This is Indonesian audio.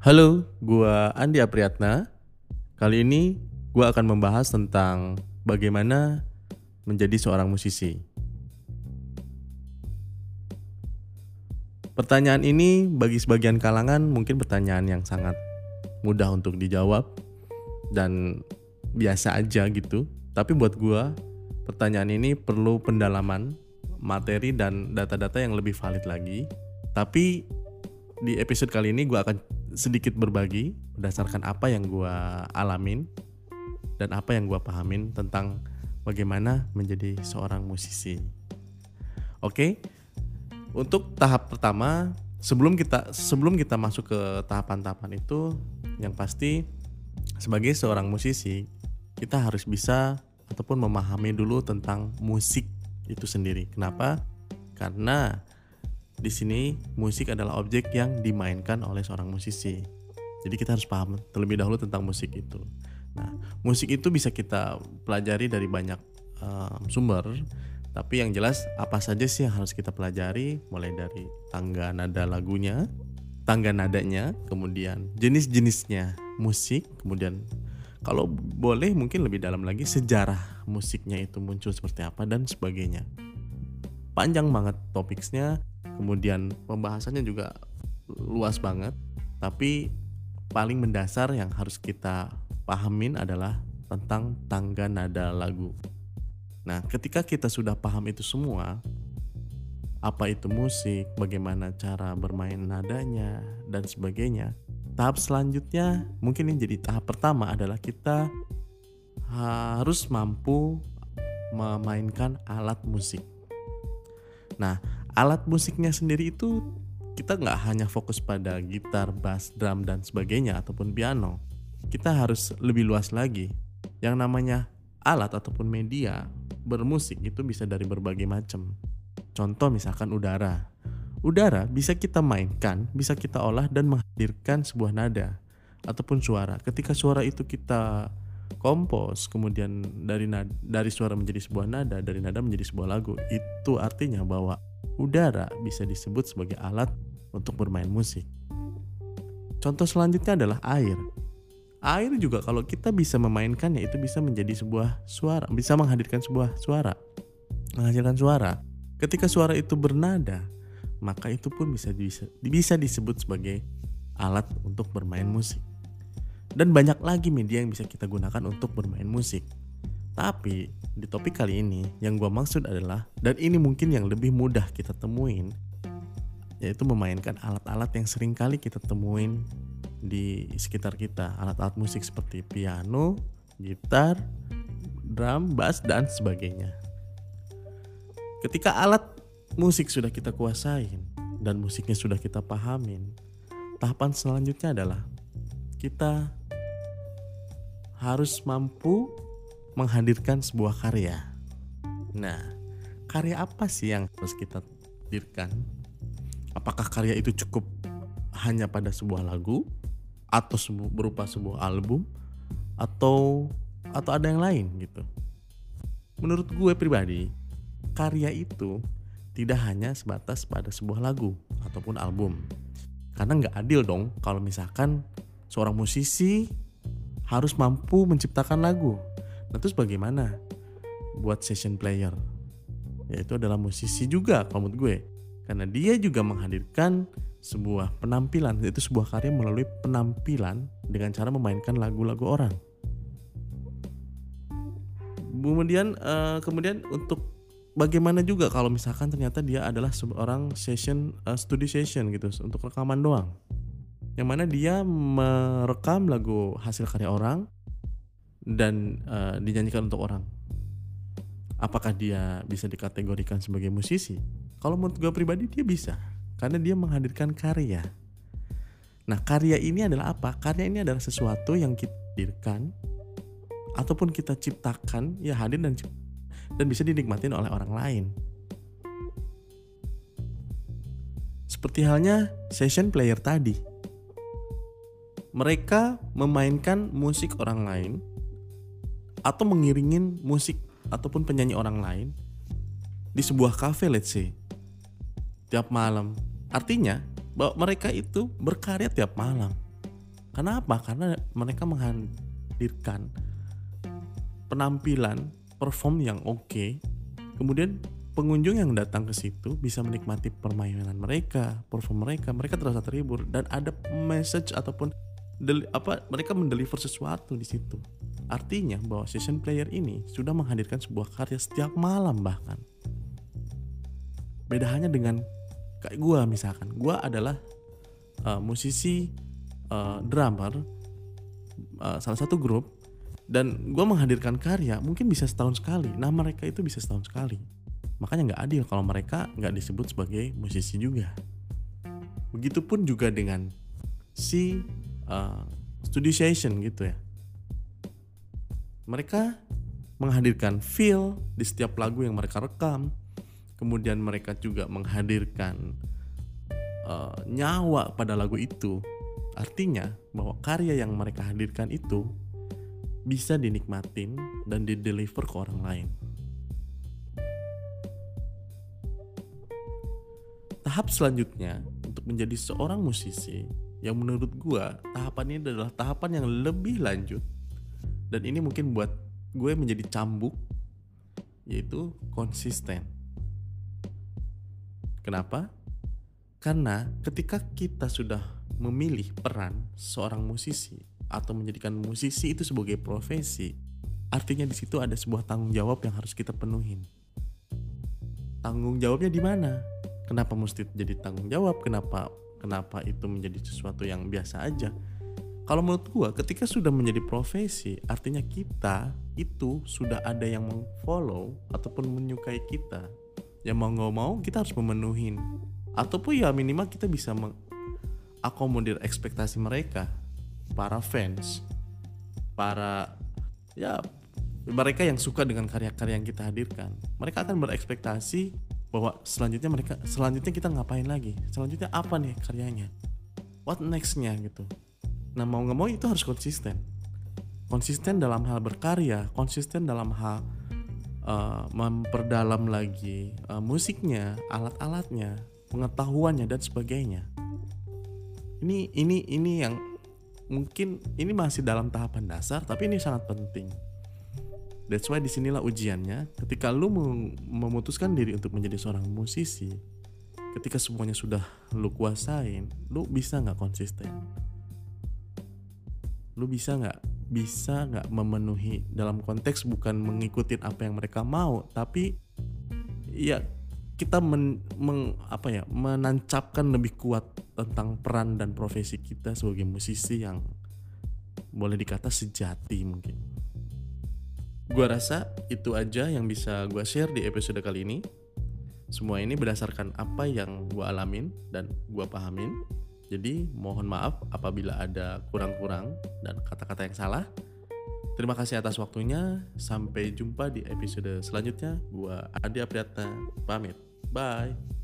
Halo, gua Andi Apriyatna. Kali ini gua akan membahas tentang bagaimana menjadi seorang musisi. Pertanyaan ini bagi sebagian kalangan mungkin pertanyaan yang sangat mudah untuk dijawab dan biasa aja gitu. Tapi buat gua pertanyaan ini perlu pendalaman, materi dan data-data yang lebih valid lagi. Tapi di episode kali ini gua akan sedikit berbagi berdasarkan apa yang gue alamin dan apa yang gue pahamin tentang bagaimana menjadi seorang musisi. Oke, untuk tahap pertama sebelum kita sebelum kita masuk ke tahapan-tahapan itu, yang pasti sebagai seorang musisi kita harus bisa ataupun memahami dulu tentang musik itu sendiri. Kenapa? Karena di sini musik adalah objek yang dimainkan oleh seorang musisi. Jadi kita harus paham terlebih dahulu tentang musik itu. Nah, musik itu bisa kita pelajari dari banyak um, sumber, tapi yang jelas apa saja sih yang harus kita pelajari mulai dari tangga nada lagunya, tangga nadanya, kemudian jenis-jenisnya musik, kemudian kalau boleh mungkin lebih dalam lagi sejarah musiknya itu muncul seperti apa dan sebagainya. Panjang banget topiknya kemudian pembahasannya juga luas banget tapi paling mendasar yang harus kita pahamin adalah tentang tangga nada lagu nah ketika kita sudah paham itu semua apa itu musik, bagaimana cara bermain nadanya, dan sebagainya. Tahap selanjutnya, mungkin yang jadi tahap pertama adalah kita harus mampu memainkan alat musik. Nah, alat musiknya sendiri itu kita nggak hanya fokus pada gitar, bass, drum dan sebagainya ataupun piano. Kita harus lebih luas lagi. Yang namanya alat ataupun media bermusik itu bisa dari berbagai macam. Contoh misalkan udara. Udara bisa kita mainkan, bisa kita olah dan menghadirkan sebuah nada ataupun suara. Ketika suara itu kita kompos, kemudian dari dari suara menjadi sebuah nada, dari nada menjadi sebuah lagu, itu artinya bahwa udara bisa disebut sebagai alat untuk bermain musik. Contoh selanjutnya adalah air. Air juga kalau kita bisa memainkannya itu bisa menjadi sebuah suara, bisa menghadirkan sebuah suara, menghasilkan suara. Ketika suara itu bernada, maka itu pun bisa bisa, disebut sebagai alat untuk bermain musik. Dan banyak lagi media yang bisa kita gunakan untuk bermain musik. Tapi di topik kali ini yang gue maksud adalah dan ini mungkin yang lebih mudah kita temuin yaitu memainkan alat-alat yang sering kali kita temuin di sekitar kita alat-alat musik seperti piano, gitar, drum, bass dan sebagainya. Ketika alat musik sudah kita kuasain dan musiknya sudah kita pahamin, tahapan selanjutnya adalah kita harus mampu menghadirkan sebuah karya. Nah, karya apa sih yang harus kita hadirkan? Apakah karya itu cukup hanya pada sebuah lagu atau berupa sebuah album atau atau ada yang lain gitu? Menurut gue pribadi, karya itu tidak hanya sebatas pada sebuah lagu ataupun album. Karena nggak adil dong kalau misalkan seorang musisi harus mampu menciptakan lagu Nah terus bagaimana buat session player? Yaitu adalah musisi juga kalau menurut gue. Karena dia juga menghadirkan sebuah penampilan, yaitu sebuah karya melalui penampilan dengan cara memainkan lagu-lagu orang. Kemudian uh, kemudian untuk bagaimana juga kalau misalkan ternyata dia adalah seorang session uh, studi session gitu untuk rekaman doang. Yang mana dia merekam lagu hasil karya orang dan uh, dinyanyikan untuk orang. Apakah dia bisa dikategorikan sebagai musisi? Kalau menurut gue pribadi dia bisa, karena dia menghadirkan karya. Nah karya ini adalah apa? Karya ini adalah sesuatu yang kita hadirkan ataupun kita ciptakan, ya hadir dan dan bisa dinikmatin oleh orang lain. Seperti halnya session player tadi. Mereka memainkan musik orang lain atau mengiringin musik ataupun penyanyi orang lain di sebuah cafe let's say tiap malam. Artinya bahwa mereka itu berkarya tiap malam. Karena apa? Karena mereka menghadirkan penampilan perform yang oke. Okay. Kemudian pengunjung yang datang ke situ bisa menikmati permainan mereka, perform mereka, mereka terasa terhibur dan ada message ataupun apa mereka mendeliver sesuatu di situ. Artinya bahwa session player ini sudah menghadirkan sebuah karya setiap malam bahkan. Beda hanya dengan kayak gue misalkan, gue adalah uh, musisi uh, drummer uh, salah satu grup dan gue menghadirkan karya mungkin bisa setahun sekali. Nah mereka itu bisa setahun sekali Makanya nggak adil kalau mereka nggak disebut sebagai musisi juga. Begitupun juga dengan si uh, studio session gitu ya. Mereka menghadirkan feel di setiap lagu yang mereka rekam. Kemudian mereka juga menghadirkan uh, nyawa pada lagu itu. Artinya bahwa karya yang mereka hadirkan itu bisa dinikmatin dan dideliver ke orang lain. tahap selanjutnya untuk menjadi seorang musisi yang menurut gue tahapan ini adalah tahapan yang lebih lanjut dan ini mungkin buat gue menjadi cambuk yaitu konsisten. Kenapa? Karena ketika kita sudah memilih peran seorang musisi atau menjadikan musisi itu sebagai profesi, artinya di situ ada sebuah tanggung jawab yang harus kita penuhin. Tanggung jawabnya di mana? kenapa mesti jadi tanggung jawab kenapa kenapa itu menjadi sesuatu yang biasa aja kalau menurut gua ketika sudah menjadi profesi artinya kita itu sudah ada yang mengfollow ataupun menyukai kita. Ya mau nggak mau kita harus memenuhi ataupun ya minimal kita bisa mengakomodir ekspektasi mereka para fans para ya mereka yang suka dengan karya-karya yang kita hadirkan. Mereka akan berekspektasi bahwa selanjutnya mereka selanjutnya kita ngapain lagi? Selanjutnya apa nih karyanya? What nextnya gitu nah mau nggak mau itu harus konsisten konsisten dalam hal berkarya konsisten dalam hal uh, memperdalam lagi uh, musiknya alat-alatnya pengetahuannya dan sebagainya ini ini ini yang mungkin ini masih dalam tahapan dasar tapi ini sangat penting That's why di sinilah ujiannya. Ketika lu memutuskan diri untuk menjadi seorang musisi, ketika semuanya sudah lu kuasain, lu bisa nggak konsisten? Lu bisa nggak bisa nggak memenuhi dalam konteks bukan mengikuti apa yang mereka mau, tapi ya kita men, meng, apa ya menancapkan lebih kuat tentang peran dan profesi kita sebagai musisi yang boleh dikata sejati mungkin. Gua rasa itu aja yang bisa gua share di episode kali ini. Semua ini berdasarkan apa yang gua alamin dan gua pahamin. Jadi mohon maaf apabila ada kurang-kurang dan kata-kata yang salah. Terima kasih atas waktunya. Sampai jumpa di episode selanjutnya. Gua Adi Apriata pamit. Bye.